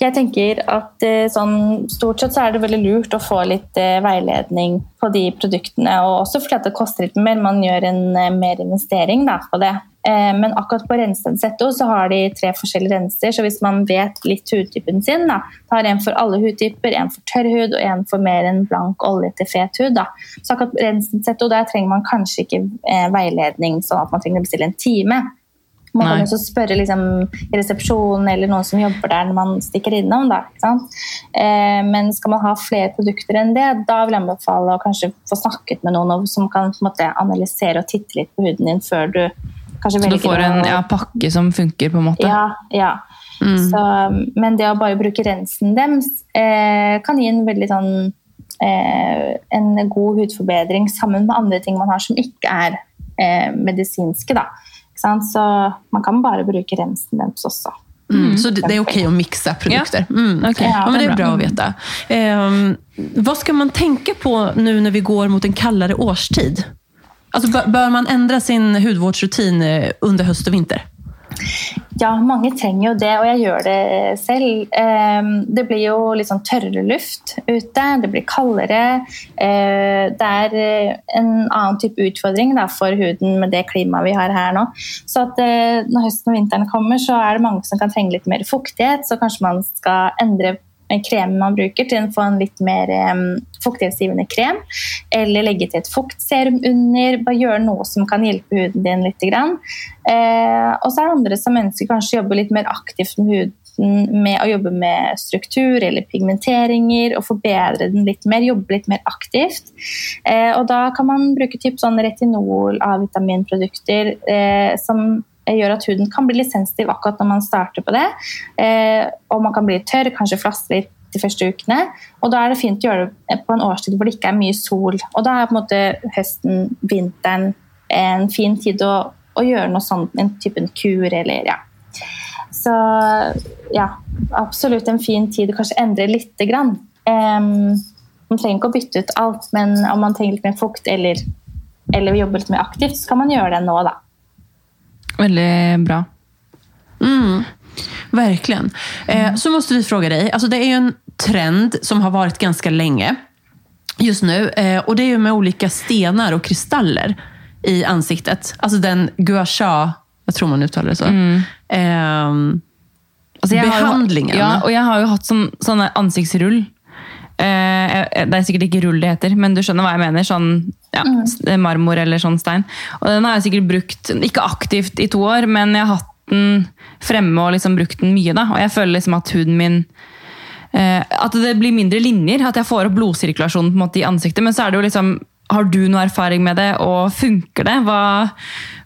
Jeg tenker at eh, sånn, Stort sett så er det veldig lurt å få litt eh, veiledning på de produktene. og Også fordi det koster litt mer, man gjør en eh, mer investering da, på det. Men akkurat på rensesetto så har de tre forskjellige renser. Så hvis man vet litt hudtypen sin, da, tar en for alle hudtyper, en for tørr hud og en for mer enn blank, oljete, fet hud. Da. Så akkurat rensesetto der trenger man kanskje ikke veiledning sånn at man trenger å bestille en time. Man kan også spørre liksom, i resepsjonen eller noen som jobber der når man stikker innom. Da, eh, men skal man ha flere produkter enn det, da vil jeg anbefale å kanskje få snakket med noen som kan måte, analysere og titte litt på huden din før du kanskje velger Så du får en ja, pakke som funker, på en måte? Ja. ja. Mm. Så, men det å bare bruke rensen deres eh, kan gi en veldig sånn eh, en god hudforbedring sammen med andre ting man har som ikke er eh, medisinske. da. Så man kan bare bruke rensen deres også. Mm, så det, det, er ok å mikse produkter? Ja. Mm, okay. ja, ja, men det er bra å veta. Eh, vad skal man tenke på nå når vi går mot en kaldere årstid? Alltså, bør man endre sin hudvårdsrutin eh, under høst og vinter? Ja, mange trenger jo det, og jeg gjør det selv. Ehm, det blir jo litt sånn tørrere luft ute, det blir kaldere. Eh, det er eh, en annen type utfordring for huden med det klimaet vi har her nå. Så eh, når høsten og vinteren kommer, så er det mange som kan trenge litt mer fuktighet. Så kanskje man skal endre kremen man bruker, til å få en litt mer um, fuktighetsgivende krem. Eller legge til et fuktserum under. Bare gjøre noe som kan hjelpe huden din litt. Eh, og så er det andre som ønsker kanskje å jobbe litt mer aktivt med huden med å jobbe med struktur eller pigmenteringer og forbedre den litt mer, jobbe litt mer aktivt. Eh, og da kan man bruke typ sånn retinol, A-vitaminprodukter eh, som gjør at huden kan bli litt sensitiv akkurat når man starter på det. Eh, og man kan bli tørr, kanskje flasse litt de første ukene. Og da er det fint å gjøre det på en årstid hvor det ikke er mye sol. Og da er på en måte høsten, vinteren en fin tid å, å gjøre noe sånt, en type kur eller ja. Så ja, absolutt en fin tid å kanskje endre lite grann. Um, Man trenger ikke å bytte ut alt, men om man trenger litt mer fukt eller, eller jobbe litt mer aktivt, så kan man gjøre det nå, da. Veldig bra. Mm, verkligen. Eh, så måste vi fråga dig, alltså det är ju en trend som har varit ganska länge just nu. Eh, och det är ju med olika stenar och kristaller i ansiktet. Alltså den gua sha, jag tror man uttalar det så. Eh, Altså, har behandlingen. Ja, og jeg har jo hatt sånn, sånne ansiktsrull. Eh, det er sikkert ikke rull det heter, men du skjønner hva jeg mener. Sånn ja, s- marmor eller sånn stein. Og den har jeg sikkert brukt, ikke aktivt i to år, men jeg har hatt den fremme og liksom brukt den mye. da. Og jeg føler liksom at huden min eh, At det blir mindre linjer. At jeg får opp blodsirkulasjonen på en måte i ansiktet. Men så er det jo liksom Har du noe erfaring med det, og funker det? Hva,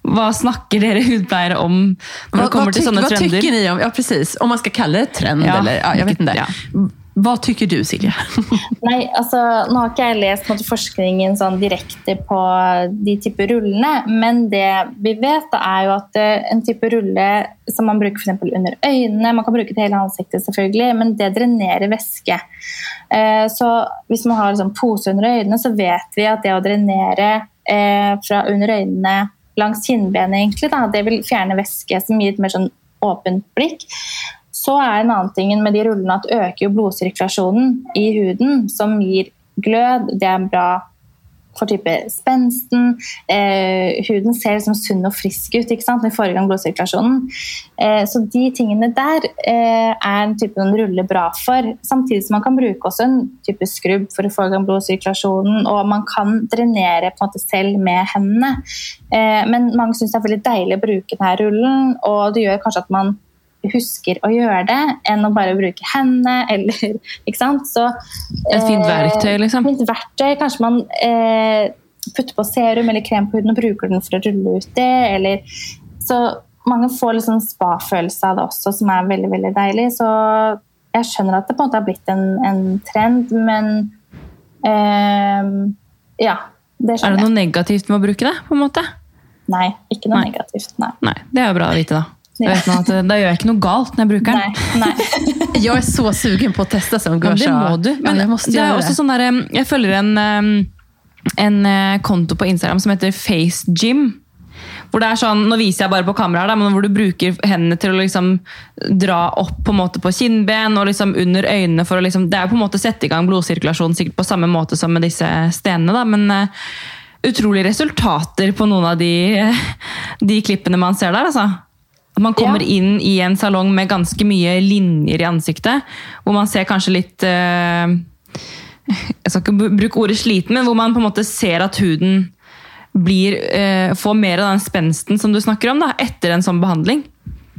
hva snakker dere hudpleiere om når det Vad, kommer til sånne trender trender? tykker ni om, ja precis, om man skal kalle det trend Ja. eller, ja, jeg vet ikke. Ja. Vad tykker du Silje? <laughs> Nei, altså, Nå har ikke jeg lest måte, forskningen sånn direkte på de typer rullene, men det vi vet, da, er jo at eh, en type rulle som man bruker eksempel under øynene Man kan bruke det hele ansiktet, selvfølgelig, men det drenerer væske. Eh, så hvis man har liksom, pose under øynene, så vet vi at det å drenere eh, fra under øynene langs kinnbenet, egentlig, da, det vil fjerne væske som gir et mer sånn åpent blikk. Så er en annen ting med de rullene at øker jo blodsirkulasjonen i huden, som gir glød. Det er bra for type spensten. Eh, huden ser liksom sunn og frisk ut ikke sant? i gang blodsirkulasjonen. Eh, så de tingene der eh, er en type den ruller bra for. Samtidig som man kan bruke også en type skrubb for å få i gang blodsirkulasjonen. Og man kan drenere på en måte selv med hendene. Eh, men mange syns det er veldig deilig å bruke denne rullen, og det gjør kanskje at man husker å gjøre det, enn å bare bruke hendene, <laughs> eller Ikke sant? Så, Et fint eh, verktøy, liksom. Fint verktøy. Kanskje man eh, putter på serum eller krem på huden og bruker den for å rulle ut det, eller Så mange får sånn spa-følelse av det også, som er veldig, veldig deilig. Så jeg skjønner at det på en måte har blitt en, en trend, men eh, Ja. Det Er det noe negativt med å bruke det? på en måte? Nei, ikke noe Nei. negativt. Nei. Nei, Det er jo bra å vite, da. Ja. at, eh, da gjør jeg ikke noe galt når jeg bruker den. Nei. Nei. <laughs> jeg er så sugen på å teste som Ja, det må du. Men ja, det er også sånn der, Jeg følger en, en eh, konto på Instagram som heter Face Gym. Hvor det er sånn, Nå viser jeg bare på kamera, her, men hvor du bruker hendene til å liksom dra opp på en måte på kinnben og liksom under øynene. for å liksom, Det er på en måte sette i gang blodsirkulasjonen sikkert på samme måte som med disse stenene. da, men uh, utrolige resultater på noen av de, de klippene man ser der. altså. Man kommer Ja. inn i en salong med ganske mye linjer i ansiktet, hvor man ser kanskje litt eh, Jeg skal ikke bruke ordet sliten, men hvor man på en måte ser at huden blir, eh, får mer av den spensten som du snakker om, da, etter en sånn behandling.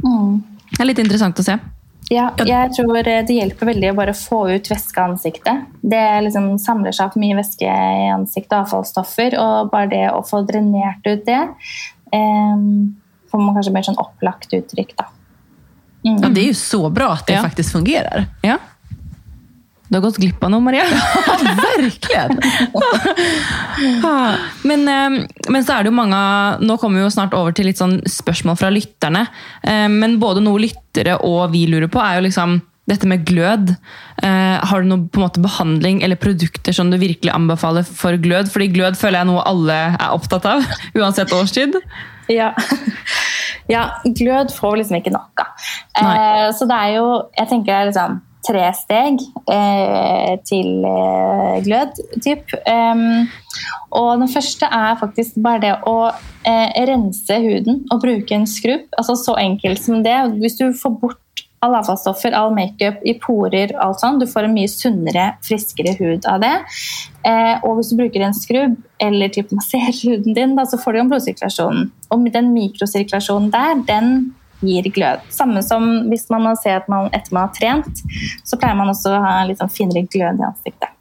Mm. Det er litt interessant å se. Ja, jeg tror det hjelper veldig å bare få ut væske av ansiktet. Det liksom samler seg opp mye væske i ansiktet, avfallsstoffer, og bare det å få drenert ut det, eh, man kanskje mer sånn opplagt uttrykk, da. Mm. Ja, det er jo så bra at det Ja. faktisk fungerer. Ja. Du har gått glipp av noe, Maria. <laughs> Verkligen! <laughs> Men, eh, men så er det jo mange Nå kommer vi jo snart over til litt sånn spørsmål fra lytterne. Eh, Men både noe lyttere og vi lurer på, er jo liksom dette med glød. Eh, har du noen måte behandling eller produkter som du virkelig anbefaler for glød? Fordi glød føler jeg er noe alle er opptatt av, <laughs> uansett årstid. Ja. <laughs> ja, glød får liksom ikke nok av. Eh, så det er jo Jeg tenker det er liksom tre steg eh, til eh, glød, typ. Um, og den første er faktisk bare det å eh, rense huden og bruke en skrubb. Altså så enkelt som det. Hvis du får bort alle avfallsstoffer, all makeup i porer, alt sånt, du får en mye sunnere, friskere hud av det. Eh, og hvis du bruker en skrubb eller typ masserer huden din, da, så får du jo en blodsirkulasjon. Og den mikrosirkulasjonen der, den gir glød. Samme som hvis man ser at man etter man har trent, så pleier man også å ha litt sånn finere glød i ansiktet.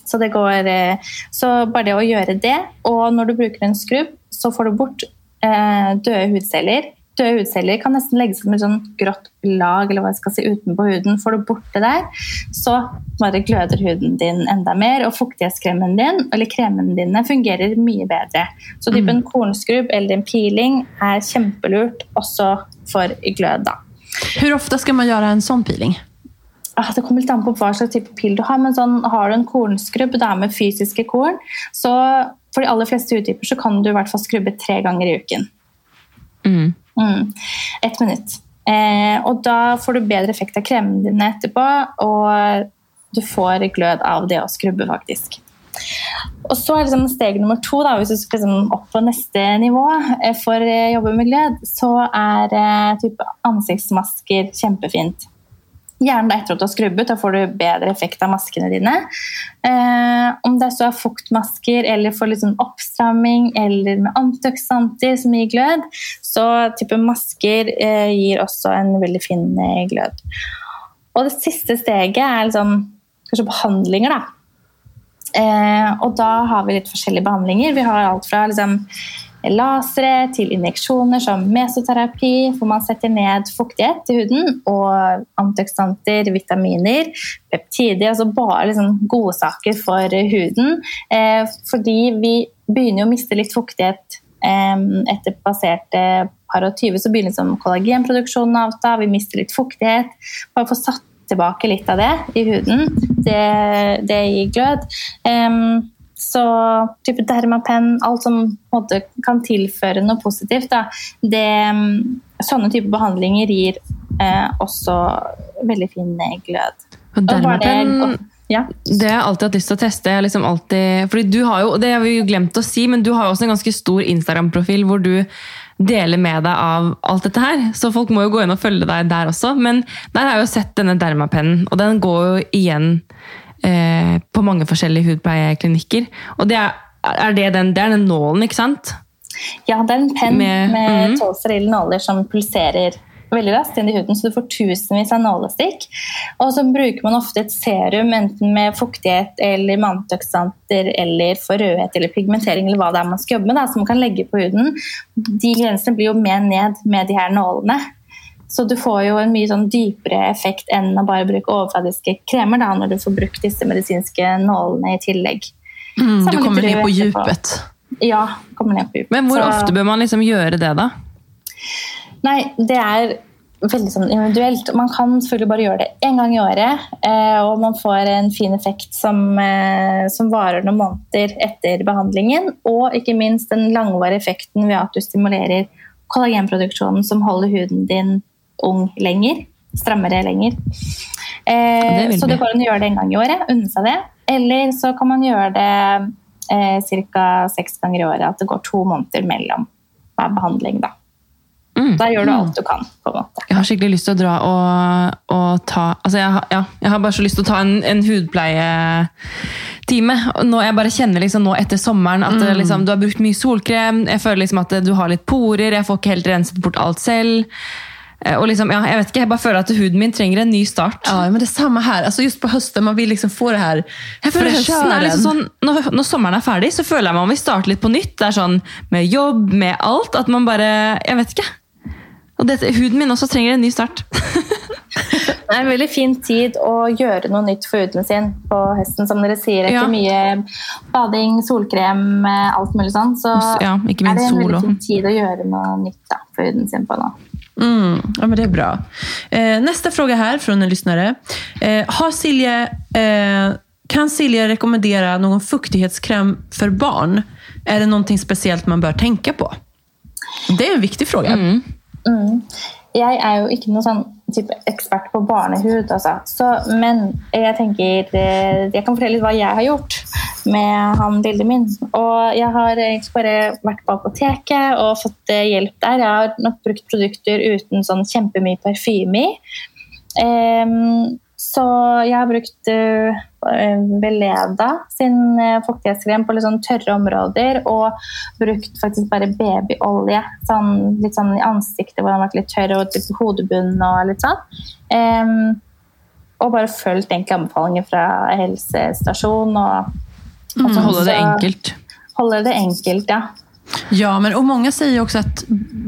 Så, det går, eh, så bare det å gjøre det, og når du bruker en skrubb, så får du bort eh, døde hudceller. Døde hudceller kan nesten legge seg som et sånn grått lag eller hva jeg skal si, utenpå huden. Får du bort det der, så bare gløder huden din enda mer, og fuktighetskremen din eller kremene dine fungerer mye bedre. Så typen kornskrubb eller en peeling er kjempelurt også for glød. da. Hvor ofte skal man gjøre en sånn peeling? ah, Det kommer litt an på hva slags type pil du har, men sånn, har du en kornskrubb da, med fysiske korn, så for de aller fleste hudtyper så kan du i hvert fall skrubbe tre ganger i uken. Mm. Mm. Ett minutt. Eh, og da får du bedre effekt av kremene dine etterpå, og du får glød av det å skrubbe, faktisk. Og så er liksom steg nummer to, da, hvis du skal liksom opp på neste nivå eh, for å jobbe med glød, så er eh, type ansiktsmasker kjempefint. Gjerne etter at du har skrubbet, da får du bedre effekt av maskene dine. Eh, om det er så er fuktmasker eller for litt sånn oppstramming eller med antioksidanter som gir glød, så type masker eh, gir også en veldig fin eh, glød. Og det siste steget er liksom kanskje behandlinger, da. Eh, og da har vi litt forskjellige behandlinger. Vi har alt fra liksom, lasere til injeksjoner som mesoterapi, hvor man setter ned fuktighet i huden, og antioksidanter, vitaminer, peptider, altså bare liksom godsaker for huden. Eh, fordi vi begynner å miste litt fuktighet etter passerte par og 20, så begynner liksom kollagenproduksjonen å avta, vi mister litt fuktighet. Bare få satt tilbake litt av det i huden. Det, det gir glød. Um, så type dermapen, alt som måte, kan tilføre noe positivt, da, det, sånne typer behandlinger gir eh, også veldig fin glød. Og dermapen, det, ja. det har jeg alltid hatt lyst til å teste. Jeg liksom alltid, fordi du har jo, Det har vi jo glemt å si, men du har jo også en ganske stor Instagram-profil hvor du deler med deg av alt dette her. Så folk må jo gå inn og følge deg der også. Men der har jeg jo sett denne dermapennen, og den går jo igjen eh, på mange forskjellige hudpleieklinikker. Og det er, er det, den, det er den nålen, ikke sant? Ja, det er en penn med, Med- mm -hmm. tolv sterile nåler som pulserer veldig raskt inn i huden, så du får tusenvis av nålestikk. Og så bruker man ofte et serum enten med fuktighet eller med antioksidanter eller for rødhet eller pigmentering eller hva det er man skal jobbe med, da, som man kan legge på huden. De grensene blir jo mer ned med de her nålene. Så du får jo en mye sånn dypere effekt enn å bare bruke overfladiske kremer da, når du får brukt disse medisinske nålene i tillegg. Mm, du kommer ned på djupet. Ja, kommer ned på djupet. Men hvor Så- ofte bør man liksom gjøre det, da? Nei, det er veldig sånn individuelt. Man kan selvfølgelig bare gjøre det én gang i året, eh, og man får en fin effekt som, eh, som varer noen måneder etter behandlingen. Og ikke minst den langvarige effekten ved at du stimulerer kollagenproduksjonen som holder huden din ung lenger. Strammere lenger. Eh, det så du det går an å gjøre det en gang i året. Unne seg det. Eller så kan man gjøre det eh, ca. seks ganger i året. At det går to måneder mellom hver behandling. Da, Mm. da gjør du alt du kan. på en måte. Jeg har skikkelig lyst til å dra og, og ta altså jeg, har- ja, jeg har bare så lyst til å ta en, en hudpleietime. Nå, jeg bare kjenner liksom nå etter sommeren at mm. liksom, du har brukt mye solkrem. Jeg føler liksom at du har litt porer. Jeg får ikke helt renset bort alt selv. Eh, Og liksom, ja, jeg vet ikke, jeg bare føler at huden min trenger en ny start. Ja, men det er samme her. Alltså just på høsten, man vil liksom få det her Jeg føler høsten er liksom sånn, når, når sommeren er ferdig, så føler jeg man vil starte litt på nytt. Det er sånn med jobb, med alt. At man bare Jeg vet ikke. Og dette, huden min også trenger en ny start. <laughs> Det er en veldig fin tid å gjøre noe nytt for huden sin på høsten, som dere sier. Etter Ja. mye bading, solkrem, eh, alt mulig sånn. Så Ja, ikke er det en sol veldig fin tid å gjøre noe nytt da, for huden sin på nå. Mm, ja, men det är bra. Eh, nästa fråga här från en lyssnare. Eh, har Silje, eh, kan Silje rekommendera någon fuktighetskräm för barn? Är det någonting speciellt man bör tänka på? Det är en viktig fråga. Mm. Jeg er jo ikke noen sånn ekspert på barnehud, altså. Så, men jeg tenker eh, Jeg kan fortelle litt hva jeg har gjort med han lille min. Og jeg har bare vært på apoteket og fått eh, hjelp der. Jeg har nok brukt produkter uten sånn kjempemye parfyme i. Ehm, så jeg har brukt uh, Veleda sin uh, fuktighetskrem på litt sånn tørre områder, og brukt faktisk bare babyolje sånn, litt sånn i ansiktet hvor den har vært litt tørr, og til hodebunnen og litt sånn. Um, og bare fulgt egentlig anbefalinger fra helsestasjon og, og mm, Holde det enkelt. Holde det enkelt, ja. Ja, men og mange sier også at att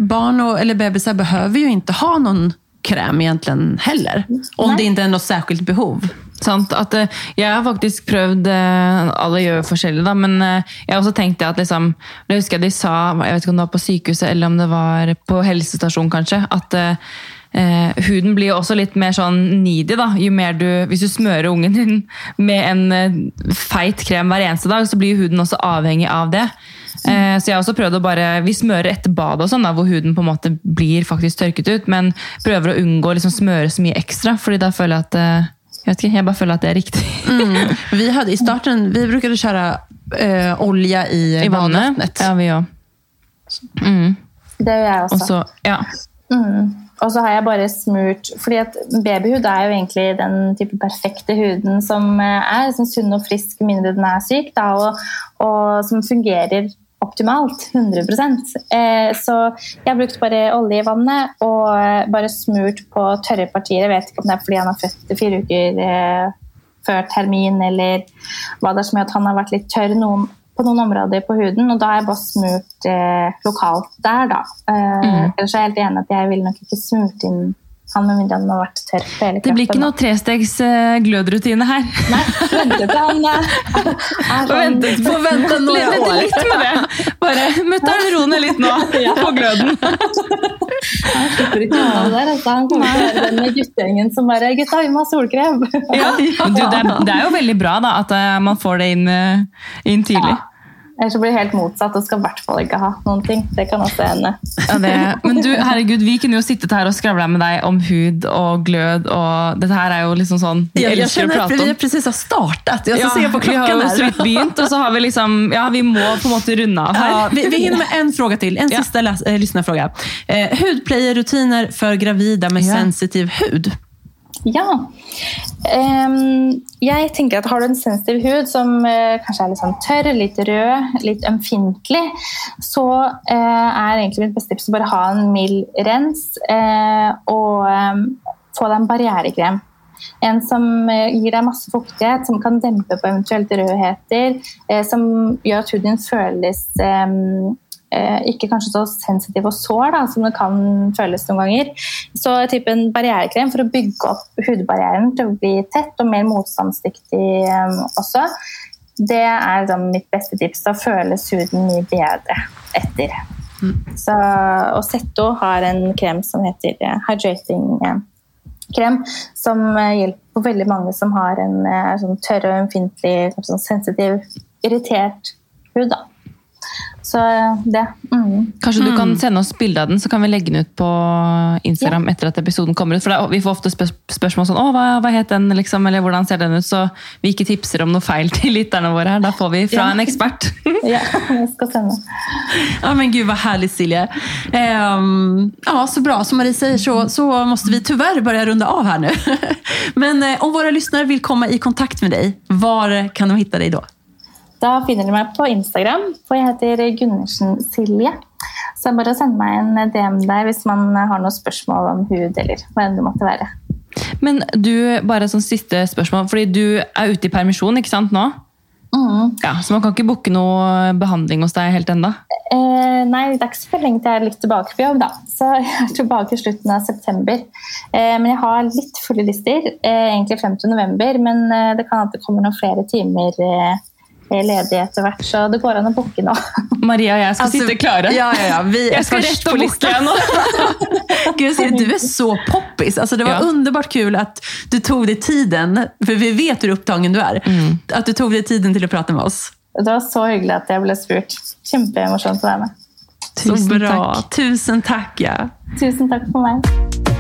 barn og, eller bebisar behøver jo ikke ha någon kräm egentligen heller. Om Nej. det inte är något särskilt behov. Sant, at eh, Jeg har faktisk prøvd eh, Alle gjør forskjellig, da, men eh, jeg har også tenkt at liksom, Jeg husker de sa, jeg vet ikke om det var på sykehuset eller om det var på helsestasjon, kanskje, at eh, huden blir også litt mer sånn needy. da, jo mer du, Hvis du smører ungen din med en feit krem hver eneste dag, så blir huden også avhengig av det. Eh, så jeg har også prøvd å bare, Vi smører etter badet, og sånn da, hvor huden på en måte blir faktisk tørket ut, men prøver å unngå å liksom smøre så mye ekstra, fordi da føler jeg at eh, jeg vet ikke, jeg bare føler at det er riktig. Mm. Vi hadde i starten, vi brukade kjøre eh, olje i, I vannet. Ja, vi òg. Mm. Det gjør jeg Og også. så, ja. Mm. Og så har jeg bare smurt fordi at Babyhud er jo egentlig den type perfekte huden som eh, er sånn sunn og frisk mindre den er syk, da, og, og som fungerer optimalt. 100 eh, Så jeg har brukt bare olje i vannet og eh, bare smurt på tørre partier. Jeg vet ikke om det er fordi han har født fire uker eh, før termin, eller hva det er som gjør at han har vært litt tørr noen, på noen områder på huden. Og da har jeg bare smurt eh, lokalt der, da. Mm. Ellers er jeg helt enig at jeg ville nok ikke smurt inn han med mindre han har vært tørr på hele Det blir ikke noe trestegs eh, glødrutine her. Nei, <laughs> vente til han er sånn på vente noen Vente år. litt med det. Bare mutter'n, ro ned litt nå <laughs> på gløden. <laughs> Han slipper ikke unna det der. Altså. Han kommer til å være den med guttegjengen som bare 'Gutta, vi må ha solkrem'. Ja. Du, det, er, det er jo veldig bra da, at eh, man får det inn, eh, inn tidlig. Ellers blir det helt motsatt og skal i hvert fall ikke ha noen ting. Det kan også hende. Ja, det, men du, herregud, vi kunne jo sittet her og skravla med deg om hud og glød. og Dette her er jo liksom sånn vi Jag, jag elsker å känner att prate vi om. precis har startat. startet. Ja, se på vi har jo så vidt begynt, og så har vi liksom Ja, vi må på en måte runde av her. Ja, vi, vi hinner med en fråga til. En Ja. sista läs, eh, lyssnarfråga. Eh, hudplejerrutiner för gravida med Ja. sensitiv hud. Ja. Jeg tenker at Har du en sensitiv hud som eh, kanskje er litt sånn tørr, litt rød, litt ømfintlig, så eh, er egentlig mitt beste tips å bare ha en mild rens eh, og få deg en barrierekrem. En som gir deg masse fuktighet, som kan dempe på eventuelt rødheter, som gjør at huden føles ikke kanskje så sensitiv og sår da, som det kan føles noen ganger. Så typ en barrierekrem for å bygge opp hudbarrieren til å bli tett og mer motstandsdyktig eh, også. Det er da mitt beste tips. Da føles huden mye bedre etter. Så, og Zetto har en krem som heter eh, Hydrating eh, krem, som eh, hjelper veldig mange som har en eh, sånn tørr og ømfintlig, sånn sensitiv, irritert hud. da. Så det. Mm. Kanskje du kan sende oss bilde av den, så kan vi legge den ut på Instagram etter at episoden kommer ut. For er- Vi får ofte spør spørsmål sånn 'Å, hva, hva het den?' liksom, eller 'Hvordan ser den ut?' Så vi ikke tipser om noe feil <laughs> til lytterne våre her. Da får vi fra Ja. en ekspert. <laughs> Ja, jeg skal sende. Ja, men gud hva herlig, Silje. Um, ja, så bra. Som Marie sier, så, så måste vi tyvärr börja runda av her nu. <laughs> Men eh, om våre lyssnare vil komme i kontakt med deg, var kan de hitta deg då? Da finner du meg på Instagram, for jeg heter Gundersen Silje. Så det er bare å sende meg en DM der hvis man har noen spørsmål om hud eller hva enn det måtte være. Men du, bare sånn siste spørsmål, fordi du er ute i permisjon, ikke sant, nå? Mm. Ja, Så man kan ikke booke noe behandling hos deg helt ennå? Eh, nei, det er ikke så lenge til jeg er litt tilbake på jobb, da. Så <laughs> jeg er tilbake i slutten av september. Eh, men jeg har litt fulle lister, eh, egentlig frem til november. Men eh, det kan at det kommer noen flere timer eh, ledig etter hvert, så det går an å booke nå. <laughs> Maria og jeg skal sitte klare. Ja, ja, ja. Vi Jeg skal rett på lista nå. <laughs> Gud, du er så poppis. Altså, det var Ja. underbart kul at du tog deg tiden, for vi vet hvor upptagen du er, mm. at du tog deg tiden til å prate med oss. Det var så hyggelig at jeg ble spurt. Kjempemorsomt å være med. Så Tusen bra. takk. Tusen takk, Ja. Tusen takk for meg.